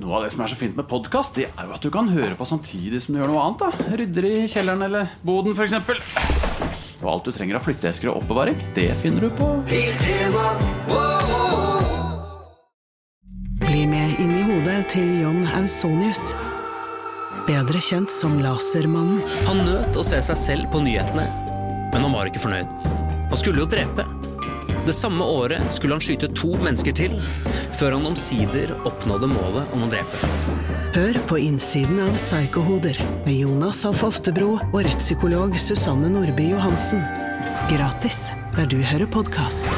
Noe av det som er så fint med podkast, det er jo at du kan høre på samtidig som du gjør noe annet. da Rydder i kjelleren eller boden, f.eks. Og alt du trenger av flytteesker og oppbevaring, det finner du på Bli med inn i hodet til John Ausonius. Bedre kjent som Lasermannen. Han nøt å se seg selv på nyhetene, men han var ikke fornøyd. Han skulle jo drepe. Det samme året skulle han skyte to mennesker til, før han omsider oppnådde målet om å drepe. Hør på innsiden av Psykohoder med Jonas Alf Oftebro og rettspsykolog Susanne Nordby Johansen. Gratis der du hører podkast.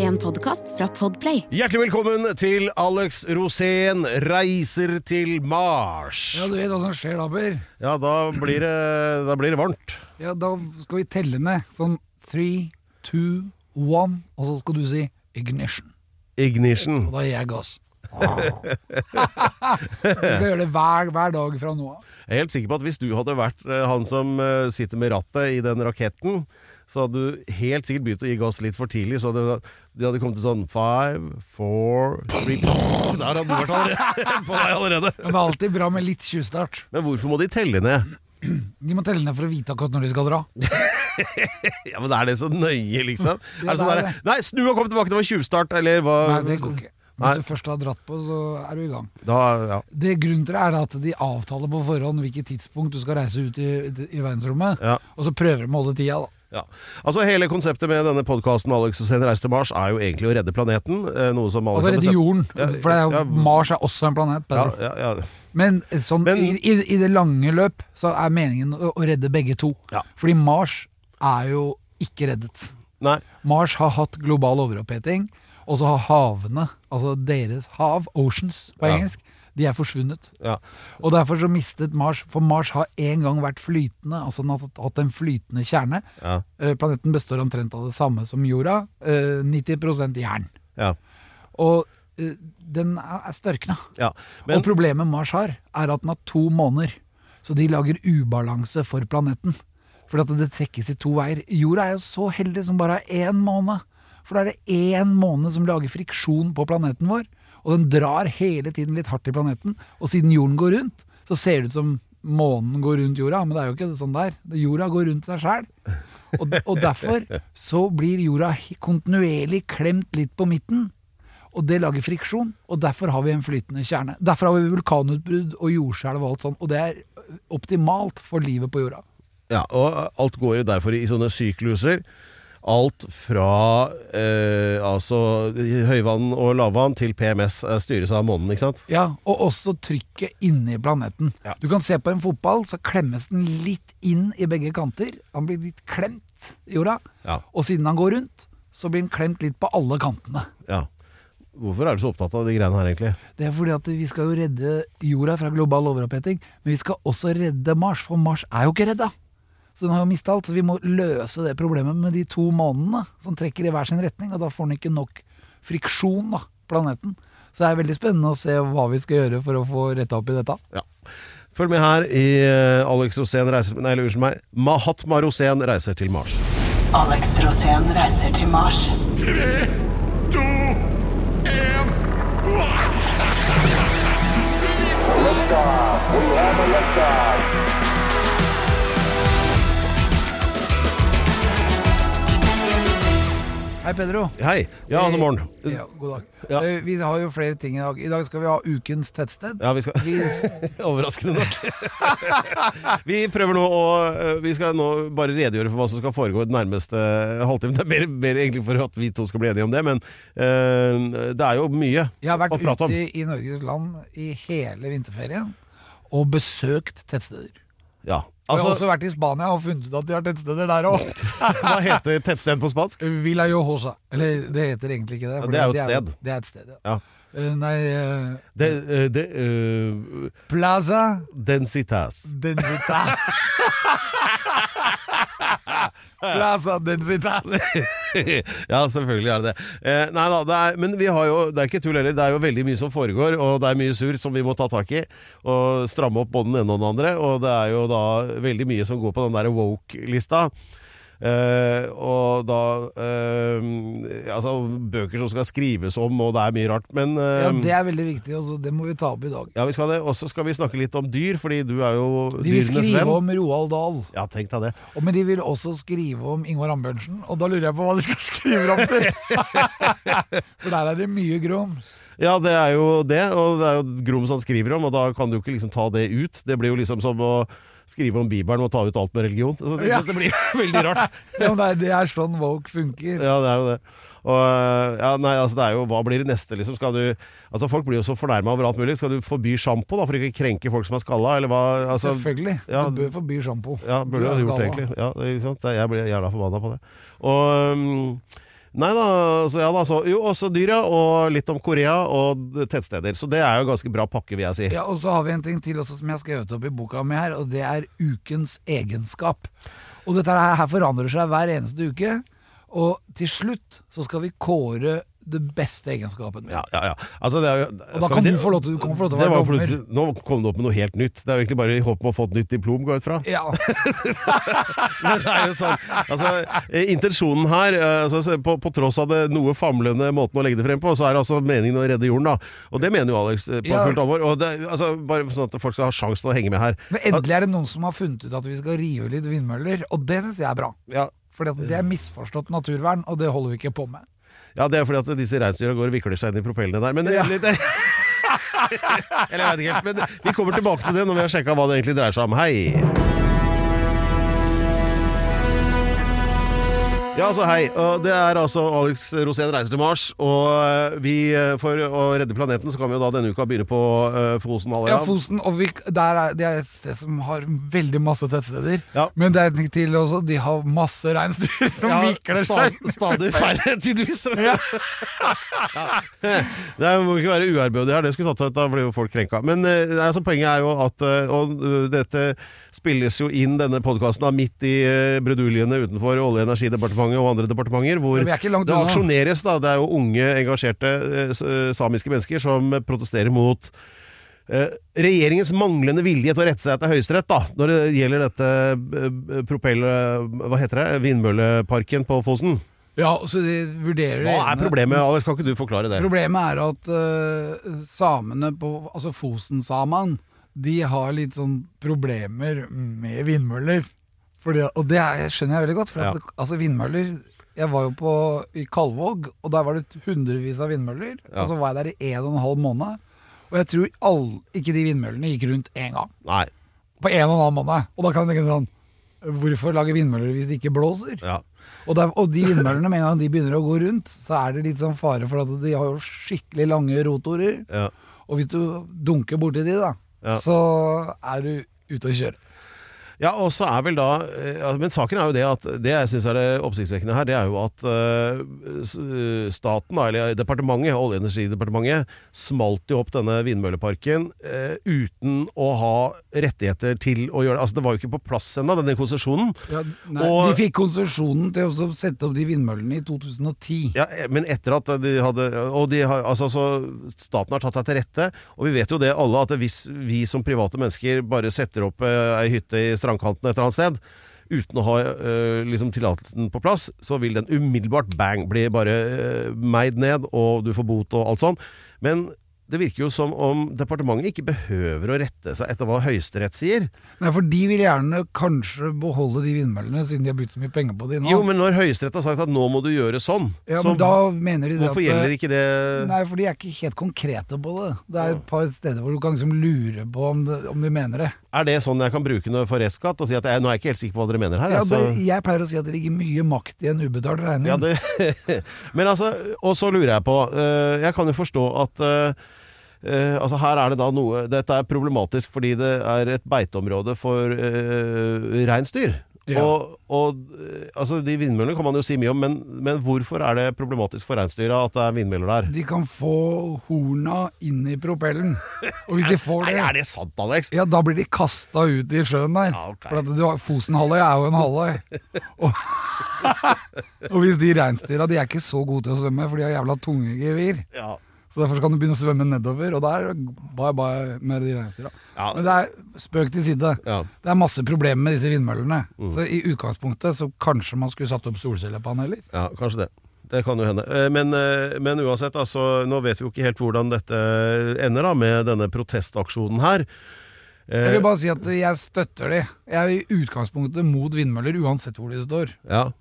En podkast fra Podplay. Hjertelig velkommen til Alex Rosén reiser til Mars. Ja, du vet hva som skjer da, Per? Ja, da blir det, da blir det varmt. Ja, da skal vi telle ned. Sånn three, two, one, og så skal du si ignition. Ignition. Og da gir jeg gass. vi skal gjøre det hver, hver dag fra nå av. Jeg er helt sikker på at hvis du hadde vært eh, han som eh, sitter med rattet i den raketten, så hadde du helt sikkert begynt å gi gass litt for tidlig. Så hadde, de hadde kommet til sånn five, four, three Der hadde du vært allerede, på deg allerede. Det er alltid bra med litt tjuvstart. Men hvorfor må de telle ned? De må telle ned for å vite akkurat når de skal dra. Ja, men Er det så nøye, liksom? Ja, er det sånn det er der. Nei, snu og kom tilbake, det var tjuvstart, eller hva? Nei, det går ikke. Hvis du først har dratt på, så er du i gang. Da, ja. Det Grunnen til det er at de avtaler på forhånd hvilket tidspunkt du skal reise ut i, i verdensrommet, Ja. og så prøver de å holde tida. da. Ja. Altså Hele konseptet med denne podkasten Alex og Sen reise til Mars er jo egentlig å redde planeten. eh, Noe som Alex og redde jorden. For er jo, ja, Mars er også en planet. Ja, ja, ja. Men, sånn, Men- i, i, i det lange løp så er meningen å, å redde begge to. Ja. Fordi Mars er jo ikke reddet. Nei. Mars har hatt global overoppheting, og så har havene, altså deres hav, oceans på engelsk, de er forsvunnet. Ja. Og derfor så mistet Mars For Mars har en gang vært flytende, altså den har hatt- en flytende kjerne. Ja. Eh, Planeten består omtrent av det samme som jorda. eh, 90% jern. Ja. Og eh, den er størkna. ja. Men og problemet Mars har, er at den har to måneder. Så de lager ubalanse for planeten. Fordi at det trekkes i to veier. Jorda er jo så heldig som bare har én måned. For da er det én måned som lager friksjon på planeten vår. Og den drar hele tiden litt hardt i planeten. Og siden jorden går rundt, så ser det ut som månen går rundt jorda. Men det er jo ikke sånn der. Jorda går rundt seg sjæl. Og, og derfor så blir jorda kontinuerlig klemt litt på midten. Og det lager friksjon, og derfor har vi en flytende kjerne. Derfor har vi vulkanutbrudd og jordskjelv og alt sånt, og det er optimalt for livet på jorda. ja, Og alt går derfor i sånne sykluser. Alt fra eh, altså høyvann og lavvann til PMS eh, styres av månen, ikke sant? Ja, Og også trykket inni planeten. Ja. Du kan se på en fotball, så klemmes den litt inn i begge kanter. Han blir litt klemt i jorda. Ja. Og siden han går rundt, så blir han klemt litt på alle kantene. ja. Hvorfor er du så opptatt av de greiene her, egentlig? Det er fordi at vi skal jo redde jorda fra global overoppheting, men vi skal også redde Mars, for Mars er jo ikke redda. Så den har jo mista alt, så vi må løse det problemet med de to månedene som trekker i hver sin retning, og da får den ikke nok friksjon, da, planeten. Så det er veldig spennende å se hva vi skal gjøre for å få retta opp i dette. Ja. Følg med her i eh, Alex Rosén reiser Nei, eller unnskyld meg. Mahatma Rosén reiser til Mars. Alex Rosén reiser til Mars. Hei, Pedro. Hei. Ja, altså morgen. Ja, god dag. Ja. Eh, Vi har jo flere ting i dag. I dag skal vi ha ukens tettsted. Ja, vi skal Vi, Overraskende nok. vi prøver nå å eh, Vi skal nå bare redegjøre for hva som skal foregå i den nærmeste halvtimen. Det er mer, mer egentlig for at vi to skal bli enige om det, men eh, det er jo mye Jeg har vært å prate ute i, i Norges land i hele vinterferien og besøkt tettsteder. Ja. Og jeg har Altså, også vært i Spania og funnet ut at de har tettsteder der òg. hva heter tettsted på spansk? Villa Johosa. Eller det heter egentlig ikke det. Det er jo et det sted. Det er et sted, ja. Ja. Eh, nei uh, de, eh, det eh, Plaza Densitas. Densitas. Plaza Densitas. ja, selvfølgelig er det det. Eh, nei da, det er, men vi har jo, det er ikke tull heller. Det er jo veldig mye som foregår, og det er mye surr som vi må ta tak i. Og stramme opp både den ene og den andre. Og det er jo da veldig mye som går på den der woke-lista. Eh, og da uh, Altså bøker som skal skrives om, og det er mye rart. Men uh, Ja, Det er veldig viktig, og det må vi ta opp i dag. ja, vi skal det. Og så skal vi snakke litt om dyr, fordi du er jo De vil skrive venn. om Roald Dahl, Ja, tenk deg det. og men de vil også skrive om Ingvar Ambjørnsen. Og da lurer jeg på hva de skal skrive om til! For der er det mye grums. Ja, det er jo det, og det er jo Grums han skriver om, og da kan du jo ikke liksom ta det ut. Det blir jo liksom som å skrive om Bibelen og ta ut alt med religion. Så det, Ja. det blir veldig rart. Ja, men det, er, sånn woke funker. Ja, det er jo det. Og, ja, nei, altså det er jo, Hva blir det neste, liksom? Skal du, altså Folk blir jo så fornærma over alt mulig. Skal du forby sjampo da, for ikke å krenke folk som er skalla? Eller hva? Altså, Selvfølgelig. ja, du bør forby sjampo. ja, burde Du jo gjort egentlig. Ja? Jeg blir jævla forbanna på det. Og um, Nei da, så ja da, så Jo, også dyra. Og litt om Korea og tettsteder. Så det er jo ganske bra pakke, vil jeg si. Ja, og så har vi en ting til også som jeg har skrevet opp i boka mi her, og det er ukens egenskap. Og dette her, her forandrer seg hver eneste uke. Og til slutt så skal vi kåre det beste egenskapen. Ja, ja, ja. Altså, det jo, Og da kan du få lov til, du få lov til å være dommer. Nå kom du opp med noe helt nytt. Det er jo egentlig bare i håp om å få et nytt diplom, går jeg ut fra. Ja, Men det er jo sånn altså, Intensjonen her, eh, altså, på, på tross av det noe famlende måten å legge det frem på, så er det altså meningen å redde jorden, da. Og det mener jo Alex eh, på fullt alvor. Og det, altså, bare sånn at folk skal ha sjanse til å henge med her. Men endelig er det noen som har funnet ut at vi skal rive litt vindmøller, og det syns jeg er bra. Ja, For det er misforstått naturvern, og det holder vi ikke på med. Ja det er fordi at disse reinsdyra går og vikler seg inn i propellene der. Men Ja. litt, Eller jeg vet ikke helt. Men vi kommer tilbake til det når vi har sjekka hva det egentlig dreier seg om. Hei! Ja, altså hei. Det er altså Alex Rosén reiser til Mars. Og eh, vi, eh, for å redde planeten, så kan vi jo da denne uka begynne på Fosen Fosenhalvøya. Ja, Fosen, og vi, der er, det er et sted som har veldig masse tettsteder. Ja. Men det er til også, de har masse reinsdyr som Ja, vikler stadig, seg. stadig færre, tydeligvis. Ja. Det må ikke være uærbødig her, det skulle tatt seg ut, da blir jo folk krenka. Men eh, altså, poenget er jo at eh, Og eh, dette spilles jo inn, denne podkasten, midt i bruduljene utenfor Olje- og energidepartementet og andre departementer, hvor det aksjoneres. da, Det er jo unge, engasjerte eh, eh, samiske mennesker som protesterer mot eh, regjeringens manglende vilje til å rette seg etter Høyesterett da, når det gjelder dette propell... Hva heter det? Vindmølleparken på Fosen. Ja, så de vurderer Hva er problemet, Alex? Kan ikke du forklare det? Problemet er at uh, samene på Altså Fosen-samene, de har litt sånn problemer med vindmøller. Fordi, og det er, skjønner jeg veldig godt. For at, altså vindmøller Jeg var jo på, i Kalvåg, og der var det hundrevis av vindmøller. Ja. Og så var jeg der i en og en halv måned. Og jeg tror all, ikke de vindmøllene gikk rundt én gang. Nei. På en og en halv måned. Og da kan du tenke sånn Hvorfor lage vindmøller hvis det ikke blåser? Ja. Og, der, og de vindmøllene, med en gang de begynner å gå rundt, så er det litt sånn fare for at de har jo skikkelig lange rotorer. ja. Og hvis du dunker borti de, da, så er du ute å kjøre. Ja, og så er vel da eh, ja, Men saken er jo det at det jeg syns er det oppsiktsvekkende her, det er jo at eh, staten, da, eller departementet, Olje- og energidepartementet, smalt jo opp denne vindmølleparken eh, uten å ha rettigheter til å gjøre det. Altså, det var jo ikke på plass ennå, denne konsesjonen. nei, Og- de fikk konsesjonen til å sette opp de vindmøllene i 2010. Ja, eh, men etter at de hadde Og de har, altså, så staten har tatt seg til rette. Og vi vet jo det alle, at hvis vi som private mennesker bare setter opp eh, ei hytte i strandkanten et eller annet sted uten å ha øh, liksom tillatelsen på plass, så vil den umiddelbart bang bli bare øh, meid ned, og du får bot og alt sånn. Men det virker jo som om departementet ikke behøver å rette seg etter hva Høyesterett sier. Nei, for de vil gjerne kanskje beholde de vindmøllene, siden de har brukt så mye penger på de nå. Jo, men når Høyesterett har sagt at nå må du gjøre sånn, ja, så men da mener de det hvorfor at gjelder ikke det Nei, for de er ikke helt konkrete på det. Det er et par steder hvor du kan liksom lure på om, det, om de mener det. Er det sånn jeg kan bruke noe får restskatt og si at jeg, nå er jeg ikke helt sikker på hva dere mener her? Ja, altså. det, jeg pleier å si at det ligger mye makt i en ubetalt regning. Ja, det, men altså, og så lurer jeg på eh, Jeg kan jo forstå at eh, eh, altså her er det da noe Dette er problematisk fordi det er et beiteområde for uh, reinsdyr. Ja. Og, og eh, altså, de vindmøllene kan man jo si mye om, men, men hvorfor er det problematisk for reinsdyra at det er vindmøller der? De kan få horna inn i propellen. Og hvis de får Nei, det er det sant, Alex? ja, da blir de kasta ut i sjøen der. Ja, okay. For at du har- er jo en halvøy. Og, og hvis de reinsdyra De er ikke så gode til å svømme, for de har jævla tunge gevir. Ja. Så derfor kan du begynne å svømme nedover, og der er bye bye med de reinsdyra. Ja. Men det er spøk til side. Ja. Det er masse problemer med disse vindmøllene. Mm. Så i utgangspunktet så kanskje man skulle satt opp solcellepaneler. Ja, kanskje det. Det kan jo hende. Eh, Men, eh, men uansett, altså, nå vet vi jo ikke helt hvordan dette ender da, med denne protestaksjonen her. Eh, Jeg vil bare si at jeg støtter de. Jeg er i utgangspunktet mot vindmøller uansett hvor de står. Ja,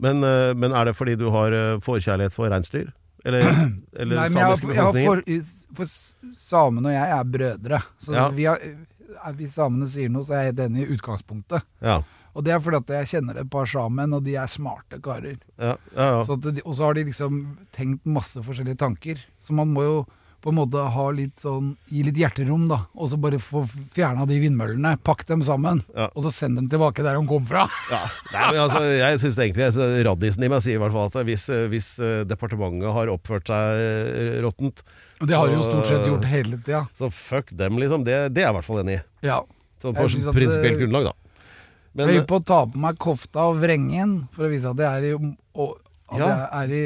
men, men er det fordi du har forkjærlighet for reinsdyr? Eller, eller Nei, samiske befolkninger? for, for samene og jeg er brødre. Så Ja. vi har, er- hvis samene sier noe, så er jeg helt enig i utgangspunktet. Ja, Og det er fordi at jeg kjenner et par sammen, og de er smarte karer. ja, ja, ja. Og så har de liksom tenkt masse forskjellige tanker. Så man må jo på en måte ha litt sånn, gi litt hjerterom, da. Og så bare få fjerna de vindmøllene. Pakk dem sammen. Ja. Og så send dem tilbake der de kom fra. Ja, nei, men altså, jeg syns egentlig altså, Raddisen i meg sier i hvert fall at hvis, eh, hvis eh, departementet har oppført seg eh, råttent, Og det har de jo stort sett gjort hele tida. så fuck dem, liksom. Det, det er jeg i hvert fall enig i. Ja. Sånn på prinsipielt grunnlag, da. Men, jeg er på å ta på meg kofta og vrengen for å vise at jeg er i og, at jeg er i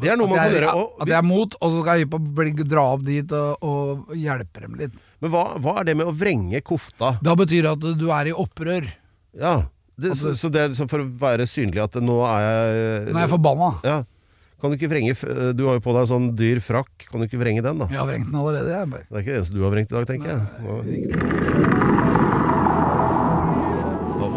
det er noe man kan gjøre. Og, at jeg er mot, og så skal jeg på bli- dra opp dit og, og hjelpe dem litt. men hva, hva er det med å vrenge kofta? Da betyr det at du er i opprør. Ja, det, så, Altså- så det er liksom for å være synlig at nå er jeg Nå er jeg forbanna. Ja. Kan du ikke vrenge Du har jo på deg sånn dyr frakk. Kan du ikke vrenge den, da? Jeg har vrengt den allerede. Jeg bare. Det er ikke det eneste du har vrengt i dag, tenker jeg. Nå-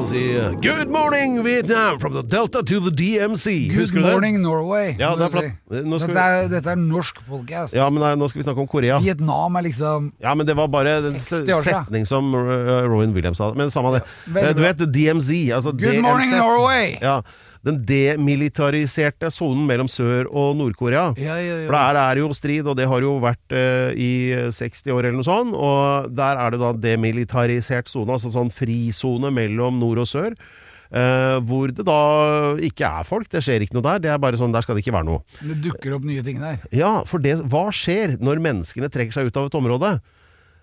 si Good morning, Vietnam! From the Delta to the DMC. Good Husker du det? morning, Norway. Ja, må det er du flott. Nå skal Dette, er, dette er norsk podcast. Ja, men nei, nå skal vi snakke om Korea. Vietnam er liksom Ja, men det var bare en 60 år siden. setning som uh, Rowan Williams sa. Men samme det. veldig Eh, Du bra. vet DMZ, altså Good morning, DMZ. Norway! Ja, den demilitariserte sonen mellom Sør- og Nord-Korea. Ja, ja, For der er det jo strid, og det har jo vært eh, i 60 år eller noe sånt. Og der er det da demilitarisert sone, altså sånn frisone mellom nord og sør. eh, hvor det da ikke er folk. Det skjer ikke noe der. Det er bare sånn, Der skal det ikke være noe. Det dukker opp nye ting der. Ja, for det, hva skjer når menneskene trekker seg ut av et område?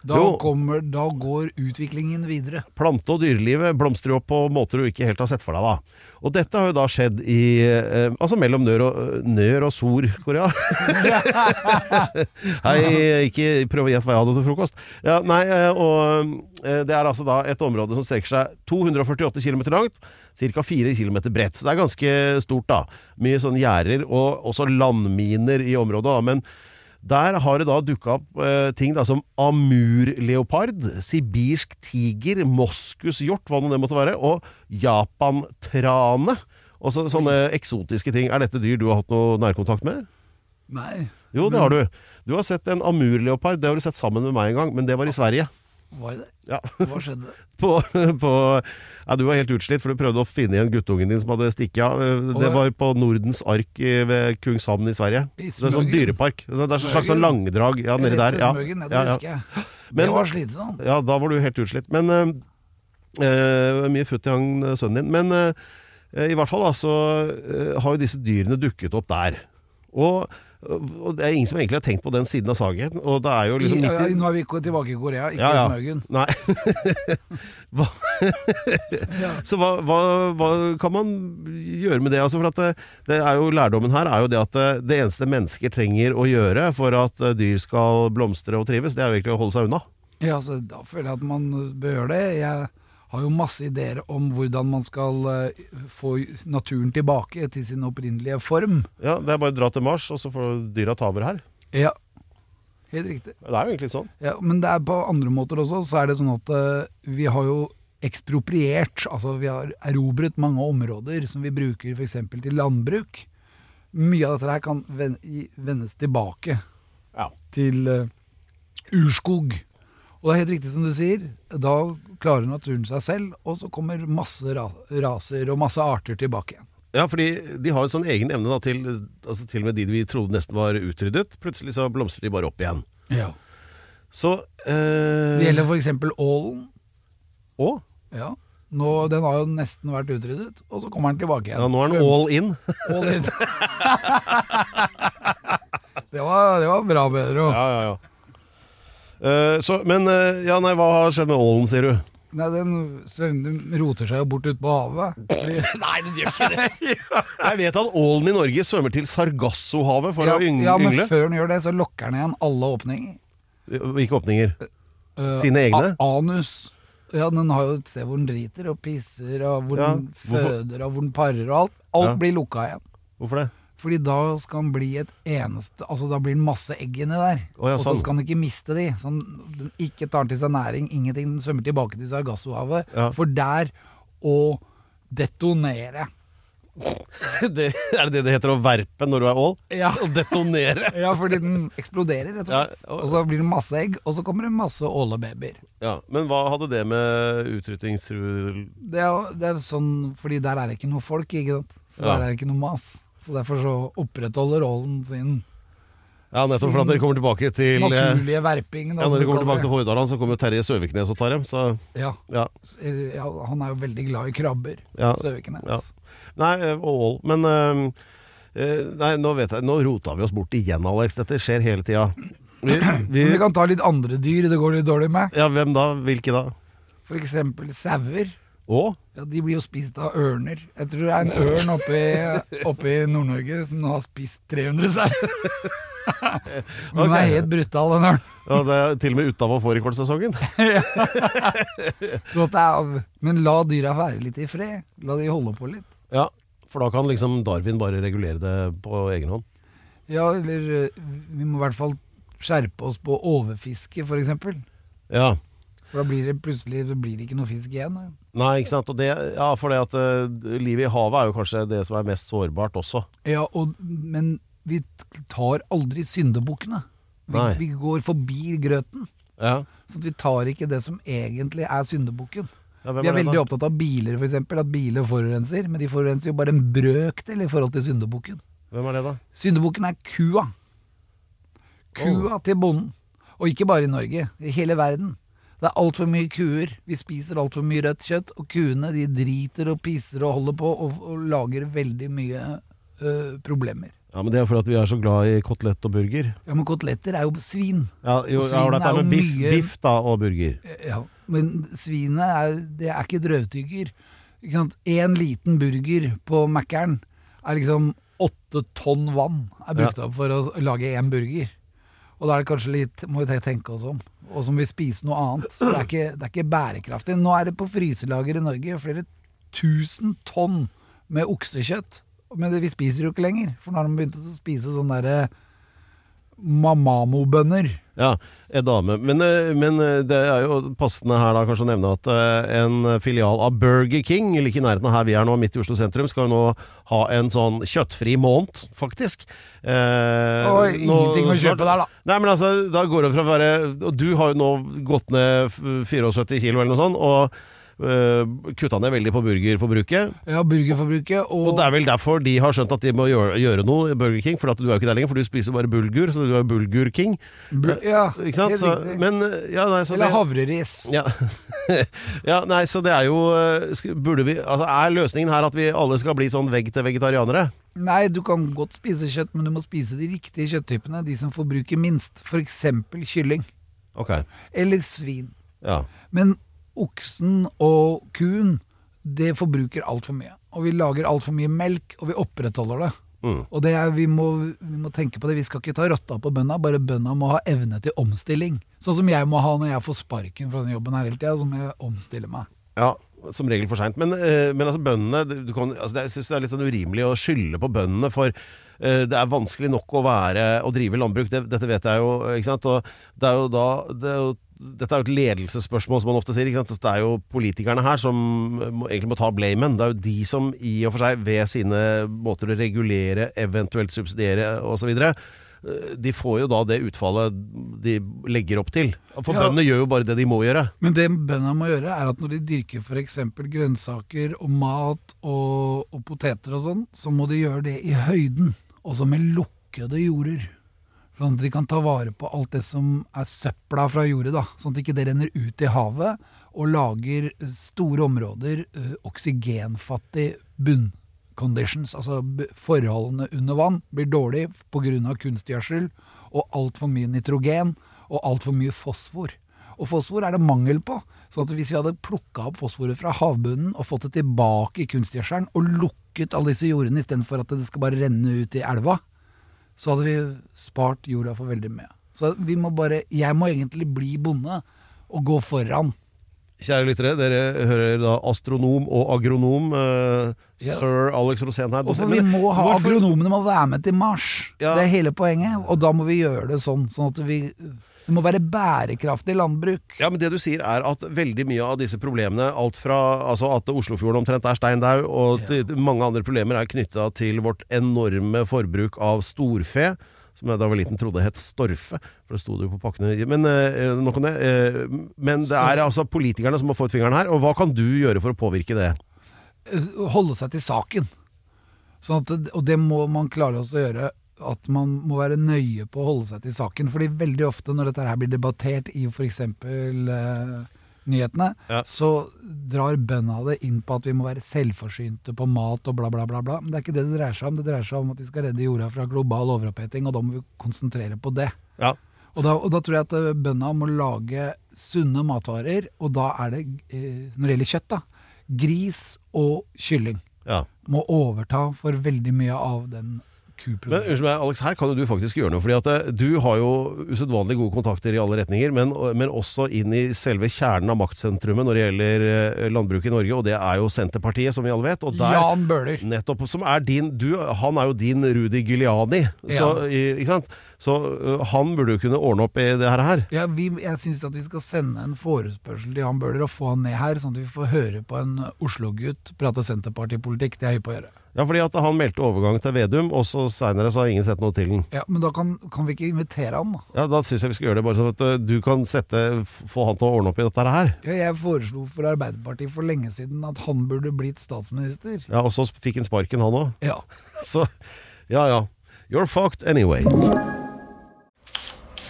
Da, kommer, da går utviklingen videre. Plante- og dyrelivet blomstrer opp på måter du ikke helt har sett for deg. da. Og dette har jo da skjedd i eh, Altså mellom Nør og, Nør og Sor-Korea. Hei, ikke prøv å gjette hva jeg hadde til frokost. Ja, nei, eh, og eh, Det er altså da et område som strekker seg 248 km langt, ca. 4 km bredt. Så det er ganske stort, da. Mye sånn gjerder og også landminer i området. da, men der har det da dukka opp eh, ting da som amurleopard, sibirsk tiger, moskushjort, hva nå det måtte være, og japantrane. Og så, sånne eksotiske ting. Er dette dyr du har hatt noe nærkontakt med? Nei, Jo, det har du. Du har sett en amurleopard. Det har du sett sammen med meg en gang, men det var i Sverige. var det? Ja. Hva skjedde? På, på ja, Du var helt utslitt, for du prøvde å finne igjen guttungen din som hadde stikket av. Det var på Nordens Ark ved Kungshamn i Sverige. I Det er sånn dyrepark. Det er en slags sånn langdrag ja, nedi der. Ja. Smøgen, ja, det Ja, ja. Men- det var slitsomt. Ja, da var du helt utslitt. Men uh, Mye futt i hang, øh, sønnen din. Men øh, i hvert fall da, så har jo disse dyrene dukket opp der. Og, og det er ingen som egentlig har tenkt på den siden av saken. Og det er jo liksom I, ja, nå er vi tilbake i Korea, ikke Ja, ja. i Smøgen. Nei. hva, så hva, hva, hva kan man gjøre med det? Altså for at det, det er jo Lærdommen her er jo det at det, det eneste mennesker trenger å gjøre for at eh, dyr skal blomstre og trives, det er jo egentlig å holde seg unna. Ja, så Da føler jeg at man bør gjøre det. Jeg har jo masse ideer om hvordan man skal eh, få naturen tilbake til sin opprinnelige form. Ja, Det er bare å dra til Mars, og så får dyra ta over her. Ja, helt riktig. Det er jo egentlig sånn. Ja, men det er på andre måter også, så er det sånn at eh, vi har jo ekspropriert, altså vi har erobret mange områder som vi bruker f.eks. til landbruk. Mye av dette her kan ven- vendes tilbake Ja. til eh, urskog. Og det er helt riktig som du sier, da klarer naturen seg selv, og så kommer masse ra raser og masse arter tilbake igjen. Ja, fordi de har en sånn egen evne da, til altså til og med de vi trodde nesten var utryddet. Plutselig så blomstrer de bare opp igjen. Så eh, Det gjelder f.eks. ålen. Å? Ja. Nå, den har jo nesten vært utryddet, og så kommer den tilbake igjen. Ja, nå er den all in. All in. det, var, det var bra, Pedro. Ja, ja, ja. Eh, så, men eh, ja, nei, hva har skjedd med ålen, sier du? Nei, den svømmer, roter seg jo bort ut på havet. Fordi- Nei, den gjør ikke det. Jeg vet at ålen i Norge svømmer til Sargassohavet for ja, å yngle. ja, men før den gjør det, så lokker den igjen alle åpninger. Hvilke åpninger? Eh, Sine egne? A anus. Ja, den har jo et sted hvor den driter og pisser, og hvor Ja, den hvorfor- føder, og hvor den parer og alt. Alt Ja. blir lukka igjen. Hvorfor det? Fordi da skal den bli et eneste Altså da blir det masse egg inni der. Oh, ja, og så sånn. skal den ikke miste de. Så den ikke tar til seg næring, ingenting. Den svømmer tilbake til Sargassohavet. Ja. For der å detonere. det? Er det det det heter å verpe når du er ål? Ja. Å detonere? Ja, fordi den eksploderer, rett og slett. Ja, og- så blir det masse egg, og så kommer det masse ålebabyer. Ja, Men hva hadde det med utrydningstrue Det det er sånn, fordi der er det ikke noe folk, ikke sant. Så der er det ikke noe mas. Så derfor så opprettholder ålen sin Ja, nettopp for at dere kommer tilbake til eh, naturlige verping. Da, Ja, Når dere kommer tilbake til Hordaland, så kommer Terje Søviknes og tar dem. Så Ja. ja. ja, han er jo veldig glad i krabber. Ja. Søviknes. ja. Nei, eh, og ål. Men eh, eh, Nei, nå vet jeg Nå rota vi oss bort igjen, Alex. Dette skjer hele tida. Vi, vi, vi kan ta litt andre dyr det går litt dårlig med. ja, hvem da? Hvilke da? For eksempel sauer. Å? Ja, de blir jo spist av ørner. Jeg tror det er en ørn oppe i, oppe i Nord-Norge som nå har spist 300 sauer. Men den er helt brutal, den ørnen. Ja, det er til og med utafor fårikålsesongen. Men la dyra være litt i fred. La de holde på litt. Ja, for da kan liksom Darwin bare regulere det på egen hånd. Ja, eller eh, vi må i hvert fall skjerpe oss på overfiske, for eksempel. Ja. For da blir det plutselig blir det ikke noe fisk igjen. Nei, ikke sant. Og det, ja, for det at uh, livet i havet er jo kanskje det som er mest sårbart også. Ja, og, men vi tar aldri syndebukkene. Vi, Nei. vi går forbi grøten. Ja. Så vi tar ikke det som egentlig er syndebukken. ja Vi er er veldig opptatt av biler, f.eks. At biler forurenser. Men de forurenser jo bare en brøkdel i forhold til syndebukken. Hvem er det, da? Syndebukken er kua. Kua til bonden. Og ikke bare i Norge, i hele verden. Det er altfor mye kuer. Vi spiser altfor mye rødt kjøtt. Og kuene de driter og pisser og holder på og, og lager veldig mye øh, problemer. Ja, men Det er for at vi er så glad i kotelett og burger. Ja, men koteletter er jo svin. Ja, jo, Og ja, svin dette er med jo biff, mye- biff da, og burger. Ja, men svinet er, det er ikke drøvtygger. Sant? En liten burger på Mækkern er liksom åtte tonn vann er brukt opp for å lage én burger. Og da er det kanskje litt må vi tenke oss om. Og som vil spise noe annet. Så det er, ikke, det er ikke bærekraftig. Nå er det på fryselager i Norge flere tusen tonn med oksekjøtt. Men vi spiser jo ikke lenger, for nå har de begynt å spise sånn derre mamamo-bønner. Ja, en dame. Men, eh, men eh, det er jo passende her da kanskje å nevne at eh, en filial av Burger King, like i nærheten av her vi er nå, midt i Oslo sentrum, skal jo nå ha en sånn kjøttfri måned, faktisk. Eh, Og ingenting å kjøpe der, da. Nei, men altså, da går det fra å være Og du har jo nå gått ned 74 kilo eller noe sånt, og kutta ned veldig på burgerforbruket. Ja, burgerforbruket og, Og det er vel derfor de har skjønt at de må gjøre, gjøre noe i Burger King, for at du er jo ikke der lenger, for du spiser bare bulgur, så du er Bulgur-king. Bu- Ja, Ikke sant? Så, men, ja, nei, så Eller det, havreris. ja. ja, nei, så det er jo eh, Burde vi Altså, er løsningen her at vi alle skal bli sånn vegg-til-vegetarianere? Nei, du kan godt spise kjøtt, men du må spise de riktige kjøtttypene. De som forbruker minst. F.eks. kylling. Ok. Eller svin. Ja. Men oksen og kuen, det forbruker altfor mye. Og vi lager altfor mye melk, og vi opprettholder det. Mm. Og det er, vi, må, vi må tenke på det. Vi skal ikke ta rotta på bønda, bare bønda må ha evne til omstilling. Sånn som jeg må ha når jeg får sparken fra den jobben her hele tida, så må jeg omstille meg. Ja, som regel for seint. Men, eh, men altså, bøndene du kan, altså, Jeg syns det er litt sånn urimelig å skylde på bøndene, for uh, det er vanskelig nok å være å drive landbruk. Det, dette vet jeg jo, ikke sant. Og det er jo da det er jo, Dette er jo et ledelsesspørsmål, som man ofte sier. Ikke sant? Det er jo politikerne her som må, egentlig må ta blamen. Det er jo de som i og for seg, ved sine måter å regulere, eventuelt subsidiere osv. De får jo da det utfallet de legger opp til. For Ja. bøndene gjør jo bare det de må gjøre. Men det bøndene må gjøre, er at når de dyrker f.eks. grønnsaker og mat og, og poteter og sånn, så må de gjøre det i høyden, også med lukkede jorder. Sånn at de kan ta vare på alt det som er søpla fra jordet, da. Sånn at ikke det renner ut i havet og lager store områder ø, oksygenfattig bunnconditions. Altså forholdene under vann blir dårlige pga. kunstgjødsel og altfor mye nitrogen og altfor mye fosfor. Og fosfor er det mangel på. Så at hvis vi hadde plukka opp fosforet fra havbunnen og fått det tilbake i kunstgjødselen, og lukket alle disse jordene istedenfor at det skal bare renne ut i elva, så hadde vi spart jorda for veldig mye. Så vi må bare Jeg må egentlig bli bonde og gå foran. Kjære lyttere, dere hører da astronom og agronom uh, Ja. sir Alex Rosén her. Og vi må ha Hvorfor- Agronomene må være med til Mars. Ja. Det er hele poenget. Og da må vi gjøre det sånn. Sånn at vi Det må være bærekraftig landbruk. Ja, men det du sier er at veldig mye av disse problemene, alt fra altså at Oslofjorden omtrent er steindau, og ja. mange andre problemer er knytta til vårt enorme forbruk av storfe. Som jeg da var liten trodde het storfe, for det sto det jo på pakkene. Men eh, nok om det. Eh, men det er altså politikerne som må få ut fingeren her, og hva kan du gjøre for å påvirke det? Eh, Holde seg til saken. Sånn at, og det må man klare også å gjøre. At man må være nøye på å holde seg til saken. Fordi veldig ofte når dette her blir debattert i f.eks. Eh, nyhetene, Ja. så drar bøndene det inn på at vi må være selvforsynte på mat og bla, bla, bla. bla. Men det er ikke det det dreier seg om. Det dreier seg om at vi skal redde jorda fra global overoppheting, og da må vi konsentrere på det. Ja. Og da, og da tror jeg at eh, bøndene må lage sunne matvarer, og da er det, eh, når det gjelder kjøtt, da, gris og kylling ja. må overta for veldig mye av den Men unnskyld meg, Alex, her kan jo du faktisk gjøre noe. fordi at eh, Du har jo usedvanlig gode kontakter i alle retninger, men, men også inn i selve kjernen av maktsentrumet når det gjelder eh, landbruket i Norge, og det er jo Senterpartiet, som vi alle vet. Og der, Jan Bøhler. Nettopp, som er din du, Han er jo din Rudi Giuliani. Så, Ja. ikke sant? så han burde jo kunne ordne opp i det her. her. Ja, vi, jeg syns at vi skal sende en forespørsel til Jan Bøhler og få han ned her, sånn at vi får høre på en Oslo-gutt prate Senterpartipolitikk. Det er jeg hypp på å gjøre. Ja, fordi at Han meldte overgang til Vedum, og så seinere har ingen sett noe til den. Ja, Men da kan, kan vi ikke invitere han, da? Ja, Da syns jeg vi skal gjøre det, bare sånn at du kan sette, få han til å ordne opp i dette her. Ja, jeg foreslo for Arbeiderpartiet for lenge siden at han burde blitt statsminister. Ja, Og så fikk han sparken, han òg. Ja. Så ja ja. You're fucked anyway.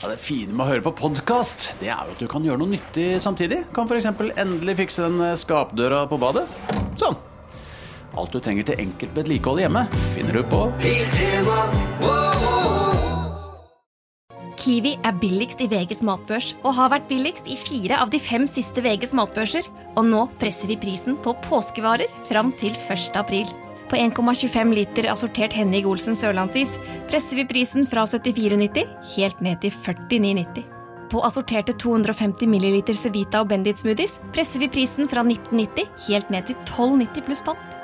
Ja, det fine med å høre på podkast, det er jo at du kan gjøre noe nyttig samtidig. Kan f.eks. endelig fikse den eh, skapdøra på badet. Sånn. Alt du trenger til enkelt vedlikehold hjemme, finner du på Kiwi er billigst i VGs matbørs og har vært billigst i fire av de fem siste VGs matbørser. Og nå presser vi prisen på påskevarer fram til 1. april. På 1,25 liter assortert Henning Olsen sørlandsis presser vi prisen fra 74,90 helt ned til 49,90. På assorterte 250 ml Cevita og Bendit smoothies presser vi prisen fra 1990 helt ned til 12,90 pluss pant.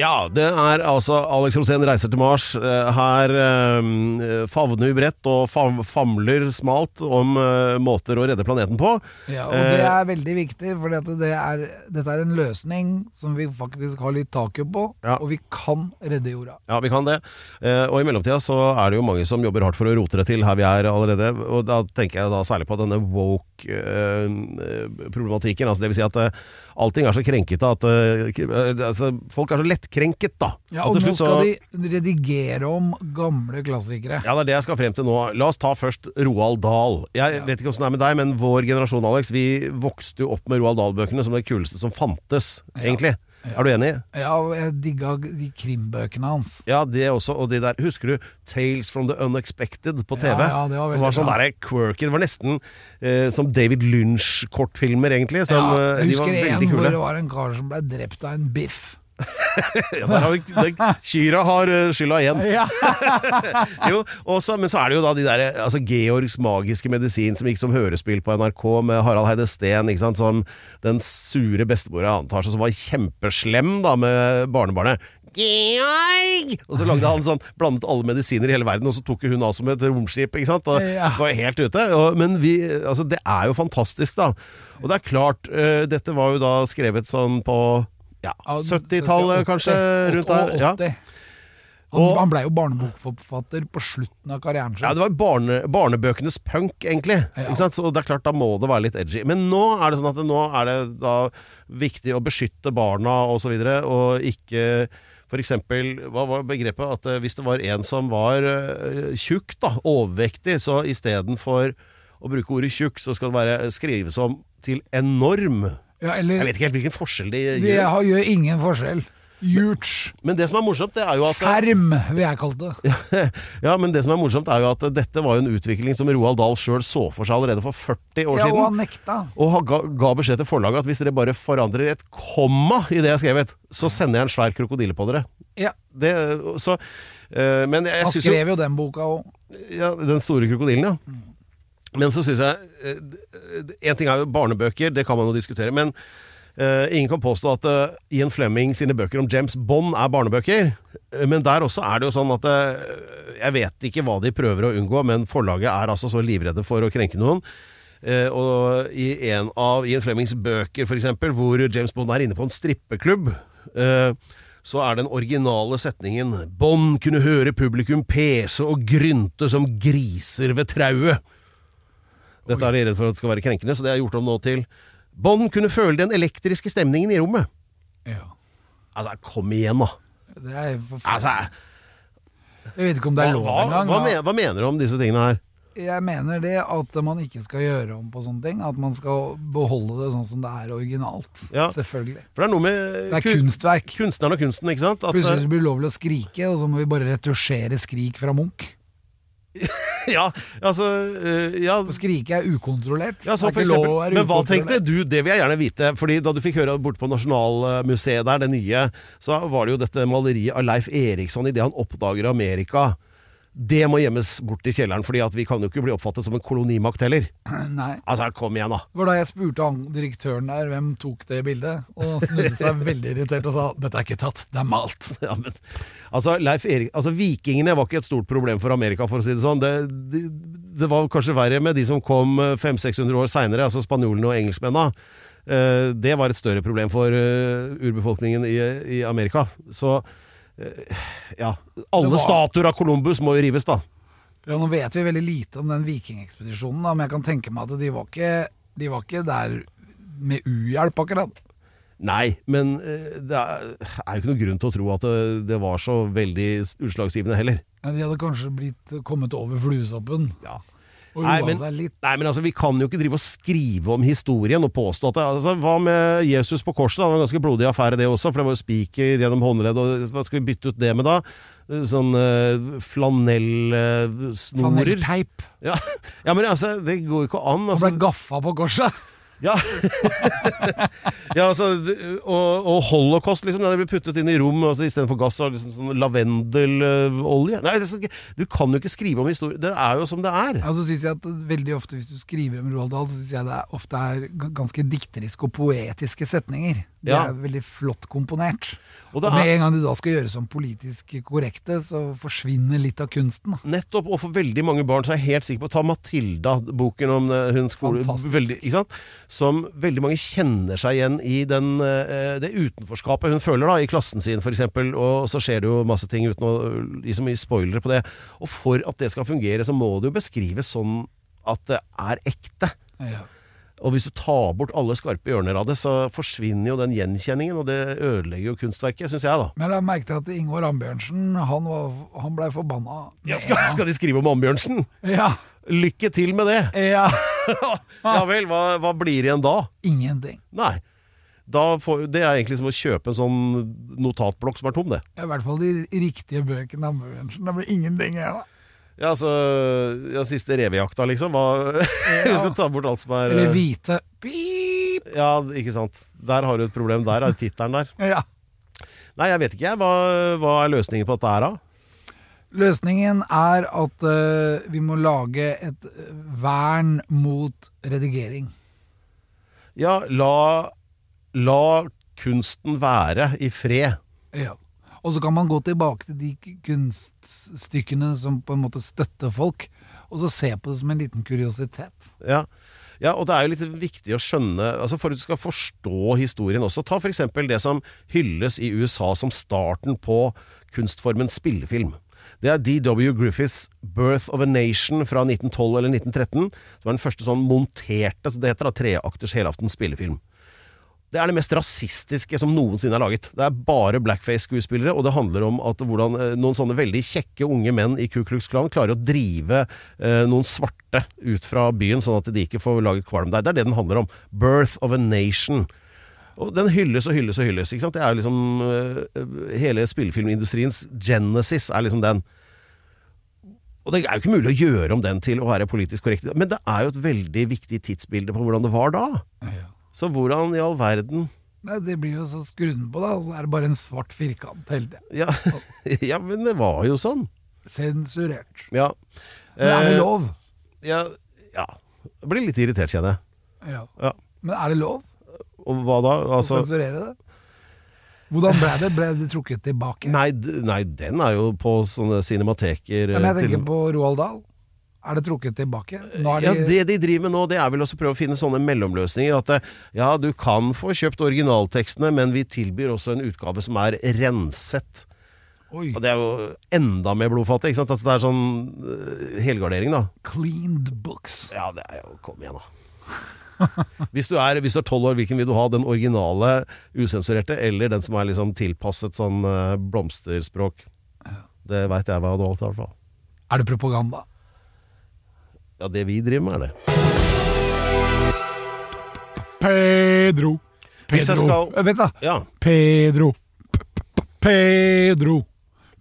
Ja, det er altså Alex Rosén reiser til Mars. Eh, Her eh, favner vi bredt og fam famler smalt om eh, måter å redde planeten på. Ja, og det er veldig viktig, for det er, dette er en løsning som vi faktisk har litt taket på, Ja. og vi kan redde jorda. Ja, vi kan det. Eh, og i mellomtida så er det jo mange som jobber hardt for å rote det til her vi er allerede. Og da tenker jeg da særlig på denne woke-problematikken. altså det vil si at allting er så krenkete at altså, Folk er så lettkrenket, da. Ja, Og nå skal de redigere om gamle klassikere. Ja, det er det jeg skal frem til nå. La oss ta først Roald Dahl. Jeg Ja. vet ikke åssen det er med deg, men vår generasjon, Alex, vi vokste jo opp med Roald Dahl-bøkene som det kuleste som fantes, egentlig. Er du enig? Ja, jeg digga de krimbøkene hans. Ja, det også. Og de der Husker du Tales from the Unexpected på TV? Ja, ja, det var som var sånn derre der quirky. Det var nesten eh, som David Lynch-kortfilmer, egentlig. Som, ja, eh, jeg husker en hvor det var en kar som ble drept av en biff. Ja, har vi, Kyra har eh, skylda igjen. Jo, også, men så er det jo da de der altså Georgs magiske medisin som gikk som hørespill på NRK med Harald Heide Steen, som den sure bestemora antar seg, som var kjempeslem da med barnebarnet. Georg! Og så lagde han sånn Blandet alle medisiner i hele verden, og så tok hun av som et romskip. Ikke sant? Og Ja. var helt ute. Og, men vi Altså, det er jo fantastisk, da. Og det er klart, uh, dette var jo da skrevet sånn på ja, Ja, 70-tallet, kanskje? Rundt der. Ja. Han, han blei jo barnebokforfatter på slutten av karrieren sin. Ja, det var barne, barnebøkenes punk, egentlig. Ja. Så det er klart, da må det være litt edgy. Men nå er det sånn at nå er det da viktig å beskytte barna og så videre, og ikke eksempel, hva var begrepet? At eh, hvis det var en som var eh, tjukk, da, overvektig, så istedenfor å bruke ordet tjukk, så skal det være skrives om til enorm. Ja, Jeg vet ikke helt hvilken forskjell det Det gjør. har- gjør ingen forskjell. Huge. Men det som er morsomt, det er jo at Ferm, vil jeg kalle det. Ja, men det som er morsomt, er jo at dette var jo en utvikling som Roald Dahl sjøl så for seg allerede for 40 år Ja, og siden. han nekta. Og han ga, ga beskjed til forlaget at hvis dere bare forandrer et komma i det jeg har skrevet, så sender jeg en svær krokodille på dere. Ja, Det, så, eh, men jeg Han skrev jo jo den boka òg. ja, Den store krokodillen, ja. Men så syns jeg eh, En ting er jo barnebøker, det kan man jo diskutere. Men uh, ingen kan påstå at uh, Ian Fleming sine bøker om James Bond er barnebøker. Eh, men der også er det jo sånn at uh, Jeg vet ikke hva de prøver å unngå, men forlaget er altså så livredde for å krenke noen. Uh, og i en av Ian Flemings bøker, eksempel, hvor James Bond er inne på en strippeklubb, uh, så er den originale setningen Bond kunne høre publikum pese og grynte som griser ved trauet. Dette er de redd for at det skal være krenkende, så det er gjort om nå til Bond kunne føle den elektriske stemningen i rommet. Ja. Altså, kom igjen, da. Det er. Altså, Jeg vet ikke om det er lov hva, engang. hva, men, hva mener du om disse tingene her? Jeg mener det at man ikke skal gjøre om på sånne ting. At man skal beholde det sånn som det er originalt. Ja. Selvfølgelig. For det er noe med Det er ku- kunstverk. kunstneren og kunsten, ikke sant? At, Plutselig blir det ulovlig å skrike, og så må vi bare retusjere skrik fra Munch. ja, altså eh, ja, For skrike er ukontrollert. Ja, så er for eksempel, er men hva tenkte du? Det vil jeg gjerne vite. Fordi Da du fikk høre borte på Nasjonalmuseet der, det nye, så var det jo dette maleriet av Leif Eriksson idet han oppdager Amerika. Det må gjemmes bort i kjelleren, Fordi at vi kan jo ikke bli oppfattet som en kolonimakt heller. Nei. Altså, kom igjen, da. Det var da jeg spurte han, direktøren der hvem tok det bildet, og han snudde seg veldig irritert og sa 'dette er ikke tatt, det er malt'. Ja, men, altså, Leif Erik, altså, Vikingene var ikke et stort problem for Amerika, for å si det sånn. Det, det, det var kanskje verre med de som kom 500-600 år seinere, altså spanjolene og engelskmennene. Eh, det var et større problem for eh, urbefolkningen i, i Amerika. Så eh, ja Alle var- statuer av Columbus må jo rives, da. Ja, Nå vet vi veldig lite om den vikingekspedisjonen, men jeg kan tenke meg at de var ikke, de var ikke der med uhjelp, akkurat. Nei, men eh, det er, er jo ikke noe grunn til å tro at det, det var så veldig utslagsgivende heller. Ja, de hadde kanskje blitt kommet over fluesoppen Ja. Nei, men- Nei, men altså, Vi kan jo ikke drive og skrive om historien og påstå at det, altså, Hva med Jesus på korset? Det var en ganske blodig affære, det også. For det var jo spiker gjennom håndledd. og Hva skal vi bytte ut det med da? Sånn uh, flanellsnorer. Flanellteip. ja. ja, men altså, det går jo ikke an. Han Altså. ble gaffa på korset. Ja. ja, altså, og, og holocaust, liksom. Det blir puttet inn i rom altså, istedenfor gass og liksom sånn lavendelolje. Nei, det, du kan jo ikke skrive om historie. Det er jo som det er. Ja, så synes jeg at veldig ofte Hvis du skriver om Roald Dahl, så syns jeg det er, ofte er ganske dikteriske og poetiske setninger. Det Ja. er veldig flott komponert. Og Og med en gang de da skal gjøres som politisk korrekte, så forsvinner litt av kunsten. Nettopp, og for veldig mange barn så er jeg helt sikker på Ta Matilda, boken om eh, hun skole... Veldig? Som veldig mange kjenner seg igjen i den, eh, det utenforskapet hun føler da, i klassen sin, f.eks. Og så skjer det jo masse ting uten å gi så mye spoilere på det. Og for at det skal fungere, så må det jo beskrives sånn at det er ekte. Ja. Og hvis du tar bort alle skarpe hjørner av det, så forsvinner jo den gjenkjenningen, og det ødelegger jo kunstverket, syns jeg, da. Men jeg la merke til at Ingvar Ambjørnsen han, var, han blei forbanna. Ja, skal, skal de skrive om Ambjørnsen? Ja, Lykke til med det! ja. Ja vel, hva, hva blir igjen da? Ingenting. Nei. Da får, det er egentlig som å kjøpe en sånn notatblokk som er tom, det. I hvert fall de riktige bøkene av Ambjørnsen. Det blir ingenting. igjen. Ja. Ja, altså ja, Siste revejakta, liksom. Hva, Vi skal ta bort alt som er Eller eh, hvite. Beep. Ja, ikke sant. Der har du et problem. Der er tittelen der. Ja. Nei, jeg vet ikke, jeg. Hva, hva er løsningen på dette her, da? Løsningen er at uh, vi må lage et eh, vern mot redigering. Ja, la, la kunsten være i fred. Ja. Og så kan man gå tilbake til de kunststykkene som på en måte støtter folk, og så se på det som en liten kuriositet. Ja. ja, og det er jo litt viktig å skjønne altså For at du skal forstå historien også, ta f.eks. det som hylles i USA som starten på kunstformen spillefilm. Det er D.W. Griffiths 'Birth of a Nation' fra 1912 eller 1913. Som er den første sånn monterte, som det heter, da, treakters helaftens spillefilm. Det er det mest rasistiske som noensinne er laget. Det er bare blackface-skuespillere, og det handler om at hvordan eh, noen sånne veldig kjekke unge menn i Ku Klux Klan klarer å drive eh, noen svarte ut fra byen, sånn at de ikke får laget kvalm der. Det er det den handler om. Birth of a Nation. Og den hylles og hylles og hylles. Ikke sant? Det er liksom øh, Hele spillefilmindustriens genesis er liksom den. Og det er jo ikke mulig å gjøre om den til å være politisk korrekt, men det er jo et veldig viktig tidsbilde på hvordan det var da. Så hvordan i all verden Nei, det blir jo så skrudd på, da, og så er det bare en svart firkant hele tida. ja, ja, men det var jo sånn. Sensurert. Ja. Men er det Eh, lov? Ja, ja. Jeg blir litt irritert, kjenner jeg. Ja. Ja. Men er det lov Og hva da? å Altså, sensurere det? Hvordan ble det? Ble det trukket tilbake? nei, nei, den er jo på sånne cinemateker. Ja, men jeg tenker til- på Roald Dahl. Er det trukket tilbake? Er Ja, Det de driver med nå, det er vel også å prøve å finne sånne mellomløsninger. At ja, du kan få kjøpt originaltekstene, men vi tilbyr også en utgave som er renset. Oi, Og det er jo enda mer blodfattig. ikke sant? At det er sånn øh, helgardering, da. cleaned books. Ja, det er jo Kom igjen, da. Hvis du er tolv år, hvilken vil du ha? Den originale usensurerte, eller den som er liksom tilpasset sånn øh, blomsterspråk? Det veit jeg hva du har i hvert fall. Er det propaganda? Ja, det vi driver med, er det. Pedro. Jeg skal- Vent, da. Ja. Pedro. P- p- Pedro.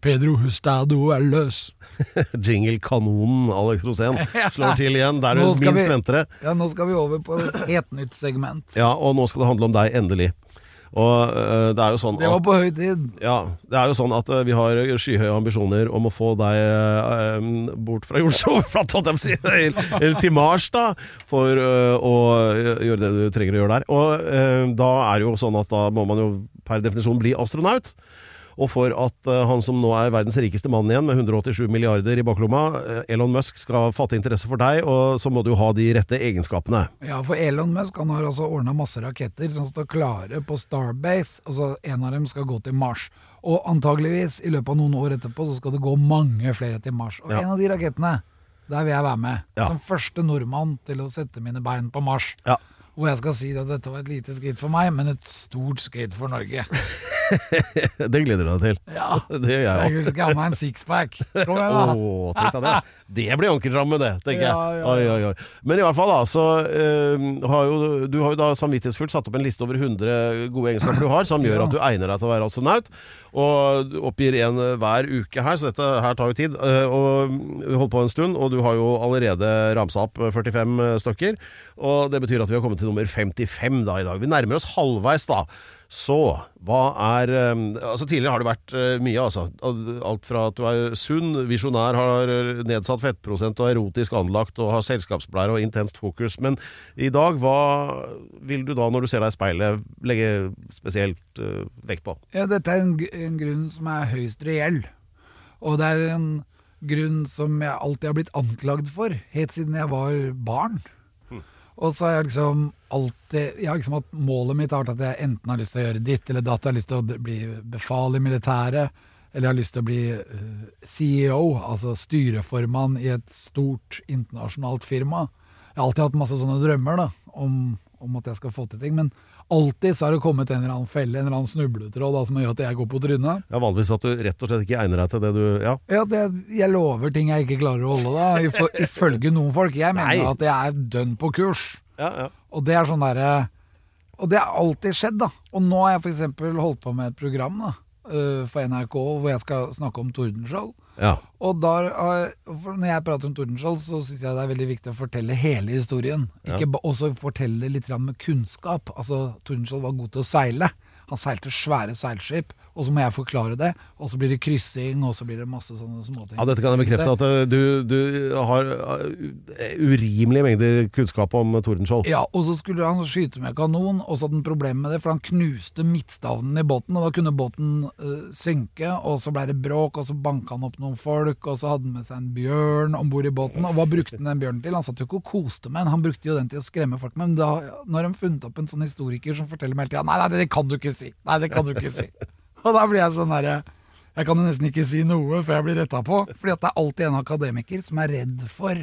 Pedro Hustado er løs. Jingle-kanonen Alex Rosén slår til igjen der du minst vi- venter det. Ja, nå skal vi over på et helt nytt segment. Ja, og nå skal det handle om deg, endelig. Og uh, det er jo sånn Det var på høy tid. ja, det er jo sånn at uh, vi har skyhøye ambisjoner om å få deg øh, bort fra jordens overflate, holdt jeg på å si, eller- til Mars, da, for å gjøre det du trenger å gjøre der. Og da er det jo sånn at da må man jo per definisjon bli astronaut. Og for at øh, han som nå er verdens rikeste mann igjen, med 187 milliarder i baklomma, øh, Elon Musk, skal fatte interesse for deg, og så må du jo ha de rette egenskapene. Ja, for Elon Musk han har altså ordna masse raketter som står klare på Starbase. Altså En av dem skal gå til Mars. Og antageligvis i løpet av noen år etterpå så skal det gå mange flere til Mars. Og Ja. en av de rakettene, der vil jeg være med. Ja. Som første nordmann til å sette mine bein på Mars. Ja. Hvor jeg skal si at dette var et lite skritt for meg, men et stort skritt for Norge. Det gleder du deg til. Ja. Det gjør jeg òg. Skal ha meg en sixpack. Kom igjen, da. Åh, tenk deg det. Det blir ankerdramme, det, tenker jeg. Ja, ja, ja. Oi, oi, oi. Men i hvert fall, da, så uh, har jo du har jo da samvittighetsfullt satt opp en liste over 100 gode egenskaper du har, som gjør Ja. at du egner deg til å være astronaut. Og du oppgir en eh, hver uke her, så dette her tar jo tid. Eh, og vi holdt på en stund, og du har jo allerede ramsa opp 45 stykker. Og det betyr at vi har kommet til nummer 55 da i dag. Vi nærmer oss halvveis, da. Så hva er eh, Altså Tidligere har det vært eh, mye, altså. Alt fra at du er sunn, visjonær, har eh, nedsatt fettprosent og er erotisk anlagt og har selskapspleier og intenst fokus. Men i dag, hva vil du da, når du ser deg i speilet, legge spesielt uh, vekt på? Ja, dette er en, en grunn som er høyst reell. Og det er en grunn som jeg alltid har blitt anklagd for, helt siden jeg var barn. Og så har jeg liksom alltid Jeg har liksom hatt Målet mitt har vært at jeg enten har lyst til å gjøre ditt eller datt. Jeg har lyst til å bli befal i militæret. Eller jeg har lyst til å bli eh, CEO, altså styreformann i et stort internasjonalt firma. Jeg har alltid hatt masse sånne drømmer da, om, om at jeg skal få til ting. Men alltid så har det kommet en eller annen felle, en eller annen snubletråd da, som gjør at jeg går på trynet. Ja, Vanligvis at du rett og slett ikke egner deg til det du Ja. Ja, det, jeg lover ting jeg ikke klarer å holde, da. Ifølge noen folk. Jeg mener Nei. at jeg er dønn på kurs. ja, ja. Og det er sånn derre Og det har alltid skjedd, da. Og nå har jeg f.eks. holdt på med et program da, øh, for NRK hvor jeg skal snakke om Tordenskjold. Ja. Og da, for når jeg prater om Tordenskjold, så syns jeg det er veldig viktig å fortelle hele historien. Ikke ba, også fortelle litt med kunnskap. Altså, Tordenskjold var god til å seile. Han seilte svære seilskip, og så må jeg forklare det. Og så blir det kryssing, og så blir det masse sånne småting. Ja, dette kan jeg bekrefte at eh, du, du har eh, urimelige mengder kunnskap om Tordenskjold. Ja, og så skulle han skyte med kanon, og så hadde han problemer med det, for han knuste midtstavnen i båten, og da kunne båten eh, synke, og så ble det bråk, og så banka han opp noen folk, og så hadde han med seg en bjørn om bord i båten, og hva brukte han den bjørnen til? Han satt jo ikke og koste med den, han brukte jo den til å skremme folk med, men da nå har de funnet opp en sånn historiker som forteller meg hele tida nei, nei, det kan du ikke si, nei, det kan du ikke si. Og da blir jeg sånn herre jeg kan jo nesten ikke si noe før jeg blir retta på. Fordi at det er alltid en akademiker som er redd for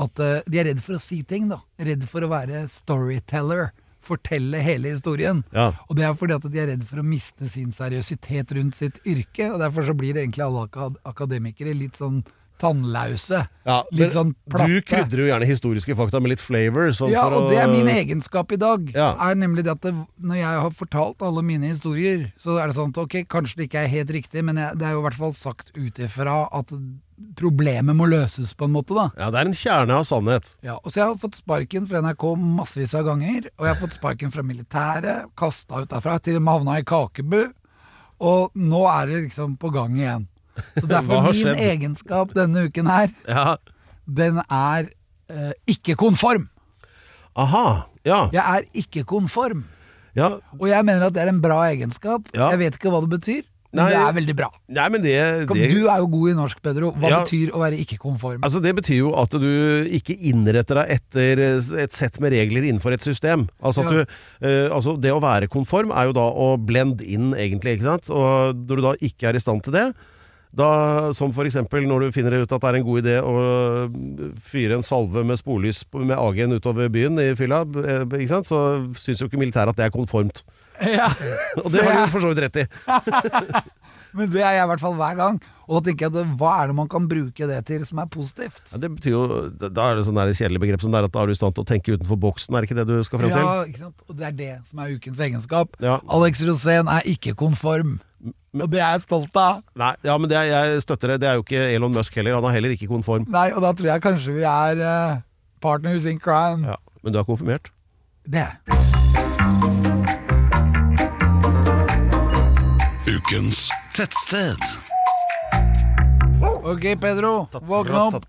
at eh, De er redd for å si ting, da. Redd for å være storyteller. Fortelle hele historien. Ja. Og det er fordi at de er redd for å miste sin seriøsitet rundt sitt yrke. Og derfor så blir det egentlig alle akad akademikere litt sånn tannlause. Ja, litt sånn platte. Du krydrer jo gjerne historiske fakta med litt flavor. Sånn Ja, og å- det er min egenskap i dag. Ja. Er nemlig det at det, Når jeg har fortalt alle mine historier, så er det sånn at ok, kanskje det ikke er helt riktig, men jeg, det er jo i hvert fall sagt ut ifra at problemet må løses på en måte, da. Ja, det er en kjerne av sannhet. Ja, og så jeg har fått sparken fra NRK massevis av ganger, og jeg har fått sparken fra militæret, kasta ut derfra, til og med havna i Kakebu, og nå er det liksom på gang igjen. Så derfor min egenskap denne uken her, Ja. den er eh, ikke konform. Aha. Ja. Jeg er ikke konform. ja. Og jeg mener at det er en bra egenskap. Ja. Jeg vet ikke hva det betyr, men Nei. det er veldig bra. Nei, men det, Kom, det Du er jo god i norsk, Pedro. Hva Ja. betyr å være ikke konform? Altså Det betyr jo at du ikke innretter deg etter et sett med regler innenfor et system. Altså, at Ja. du, uh, altså Det å være konform er jo da å blende inn, egentlig. Og når du da ikke er i stand til det, da, som f.eks. når du finner ut at det er en god idé å fyre en salve med sporlys med AG-en utover byen i fylla, eh, ikke sant? så syns jo ikke militæret at det er konformt. Ja. Og det har du for så vidt rett i. Men det er jeg i hvert fall hver gang. Og da tenker jeg at hva er det man kan bruke det til som er positivt? Ja, det betyr jo, da- er det sånn der kjedelig begrep som det er at da er du i stand til å tenke utenfor boksen, er det ikke det du skal frem til? Ja, ikke sant? Og det er det som er ukens egenskap. Ja. Alex Rosén er ikke konform. Og det er jeg stolt av. Nei, ja, men det er, jeg støtter det. Det er jo ikke Elon Musk heller. Han er heller ikke konform. Nei, og da tror jeg kanskje vi er uh, partners in crime. Ja, men du er konfirmert. Det er jeg. Ukens tettsted. Ok, Pedro. Våkne opp.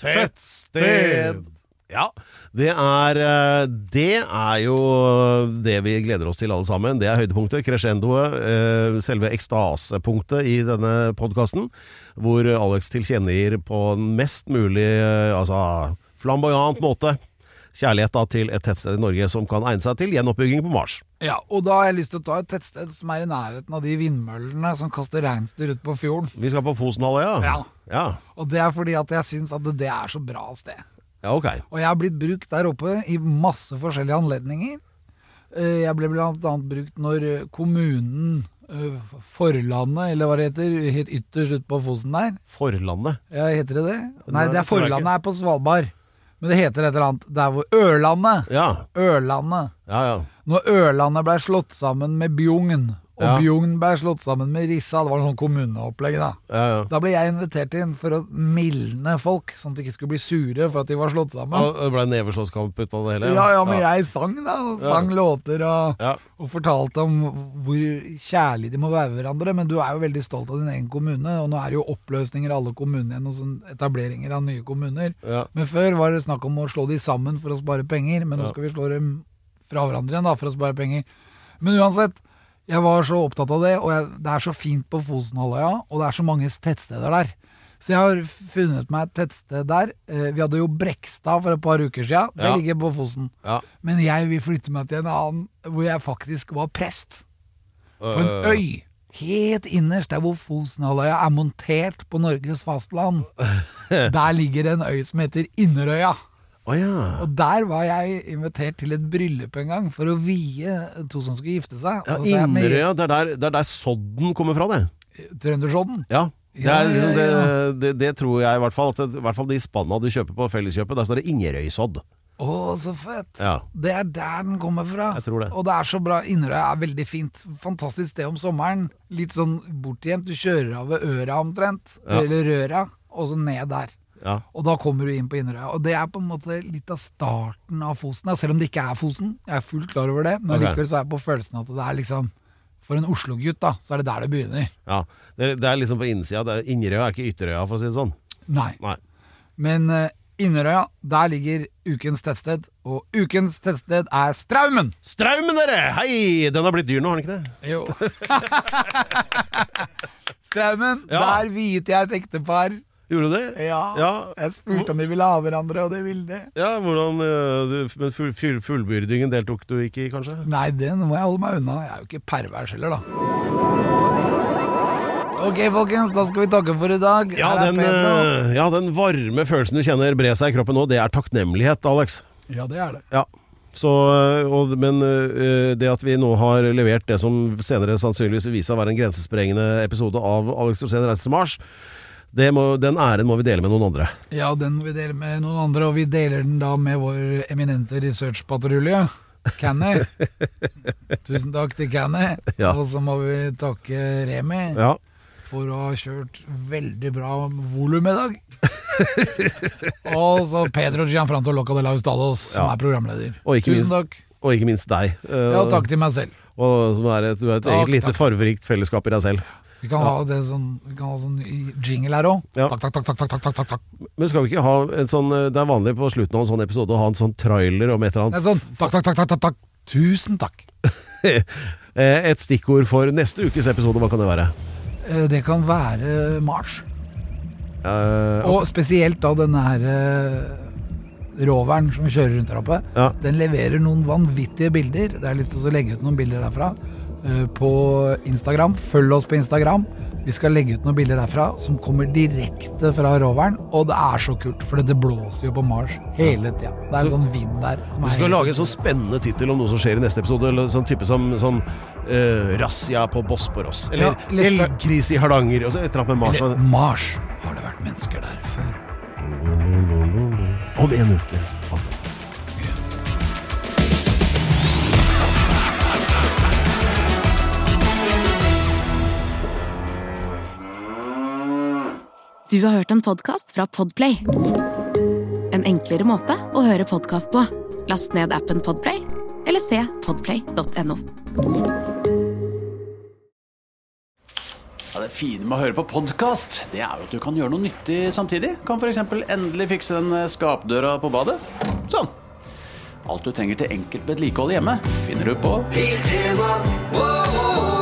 Tettsted. Ja, det er, det er jo det vi gleder oss til alle sammen. Det er høydepunktet, crescendoet, selve ekstasepunktet i denne podkasten. Hvor Alex tilkjennegir på en mest mulig altså, flamboyant måte kjærlighet da til et tettsted i Norge som kan egne seg til gjenoppbygging på Mars. Ja, og da har jeg lyst til å ta et tettsted som er i nærheten av de vindmøllene som kaster reinsdyr ut på fjorden. Vi skal på Fosenhalvøya? Ja. ja. Og det er fordi at jeg syns at det er så bra sted. Ja, ok. Og jeg har blitt brukt der oppe i masse forskjellige anledninger. Eh, Jeg ble annet brukt når kommunen eh, Forlandet, eller hva det heter, helt ytterst ute på Fosen der. Forlandet. Ja, heter det det? Nei, det er Forlandet er på Svalbard. Men det heter et eller annet der hvor Ørlandet. Ja, Ørlandet. ja, ja. Når Ørlandet ble slått sammen med Bjugn, og Ja. Bjugn ble slått sammen med Rissa, det var sånn kommuneopplegg, da. ja, ja. Da ble jeg invitert inn for å mildne folk, sånn at de ikke skulle bli sure for at de var slått sammen. Og Det ble neveslåsskamp ut av det hele? Ja, ja, men jeg sang da, og sang låter og, og fortalte om hvor kjærlige de må være hverandre. Men du er jo veldig stolt av din egen kommune, og nå er det jo oppløsninger av alle kommuner igjen, og sånn etableringer av nye kommuner. Men før var det snakk om å slå de sammen for å spare penger, men nå skal vi slå dem fra hverandre igjen da, for å spare penger. Men uansett, jeg var så opptatt av det, og jeg, det er så fint på Fosenhalvøya, og det er så mange tettsteder der. Så jeg har funnet meg et tettsted der. Eh, Vi hadde jo Brekstad for et par uker siden. Det Ja. ligger på Fosen. Ja. Men jeg vil flytte meg til en annen hvor jeg faktisk var prest. På en Øh, øy. Helt innerst der hvor Fosenhalvøya er montert på Norges fastland. Der ligger en øy som heter Inderøya. Å ja. Og der var jeg invitert til et bryllup en gang for å vie to som skulle gifte seg. ja er Inderøya, det er der, er sodden kommer fra, det. Trøndersodden. Ja. Det, er liksom, ja, det, det, det tror jeg i hvert fall. At I hvert fall de spanna du kjøper på Felleskjøpet, der står det Ingerøysodd. Å, så fett. Ja. Det er der den kommer fra. Jeg tror det. Og det er så bra. Inderøya er veldig fint. Fantastisk sted om sommeren. Litt sånn bortgjemt. Du kjører av ved Øra omtrent. Ja. Eller Røra. Og så ned der. Ja. Og da kommer du inn på Inderøya. Og det er på en måte litt av starten av Fosen. da, Selv om det ikke er Fosen. Jeg er fullt klar over det. Men okay. likevel så er jeg på følelsen at det er liksom For en Oslo-gutt, da, så er det der det begynner. ja. Det, det er liksom på innsida. Er- Inderøya er ikke Ytterøya, for å si det sånn. Nei. Nei. Men uh, Inderøya, der ligger ukens tettsted. Og ukens tettsted er Straumen! Straumen, dere! Hei! Den har blitt dyr nå, har den ikke det? Jo. Straumen, Ja. der viet jeg et ektepar. Gjorde du det? Ja. Ja. Jeg spurte om de ville ha hverandre, og det ville de. Ja, hvordan du, Men full, full, fullbyrdingen deltok du ikke i, kanskje? Nei, den må jeg holde meg unna. Jeg er jo ikke pervers heller, da. Ok, folkens, da skal vi takke for i dag. Ja den, øh, ja, den varme følelsen du kjenner bre seg i kroppen nå, det er takknemlighet, Alex. Ja, det er det. Ja. Så, øh, og, men det at vi nå har levert det som senere sannsynligvis vil vise seg å være en grensesprengende episode av Alex Rosén reiser til Mars, må, den æren må vi dele med noen andre. Ja, den må vi dele med noen andre, og vi deler den da med vår eminente researchpatrulje. Canny. Tusen takk til Canny. Ja. Og så må vi takke Remi Ja. for å ha kjørt veldig bra volum i dag. og så Pedro Gianfranto Locca de Laustados, som Ja. er programleder. Tusen minst- takk. Og ikke minst deg. Uh, Ja, takk til meg selv. Og som er et, du er et Takk, eget lite farverikt fellesskap i deg selv. Vi kan ha det sånn, vi kan ha sånn jingle her òg. Takk, takk, takk, takk, takk, takk, takk. Men skal vi ikke ha en sånn øh, Det er vanlig på slutten av en sånn episode å ha en sånn trailer om et eller annet sånn, takk, takk, takk, takk, takk. Tusen takk. Eh, Et stikkord for neste ukes episode, hva kan det være? Eh, Det kan være Mars. Eh, Og spesielt da denne her eh, roveren som kjører rundt der oppe. Ja. Den leverer noen vanvittige bilder. Det er lyst til å legge ut noen bilder derfra eh, på Instagram. Følg oss på Instagram. Vi skal legge ut noen bilder derfra som kommer direkte fra roveren. Og det er så kult, for det blåser jo på Mars hele tida. Det er en sånn vind der. Du skal lage en sånn spennende tittel om noe som skjer i neste episode. Eller sånn type som sånn, uh, Razzia på Bosporos. Eller Ja, Elgkrise i Hardanger. Og så et eller annet med Mars. Eller Mars. Har det vært mennesker der før? Om en uke. Du har hørt en podkast fra Podplay. En enklere måte å høre podkast på. Last ned appen Podplay, eller se podplay.no. Ja, det fine med å høre på podkast, det er jo at du kan gjøre noe nyttig samtidig. Kan f.eks. endelig fikse den eh, skapdøra på badet. Sånn. Alt du trenger til enkelt vedlikehold hjemme, finner du på Piltema. wow, wow, wow.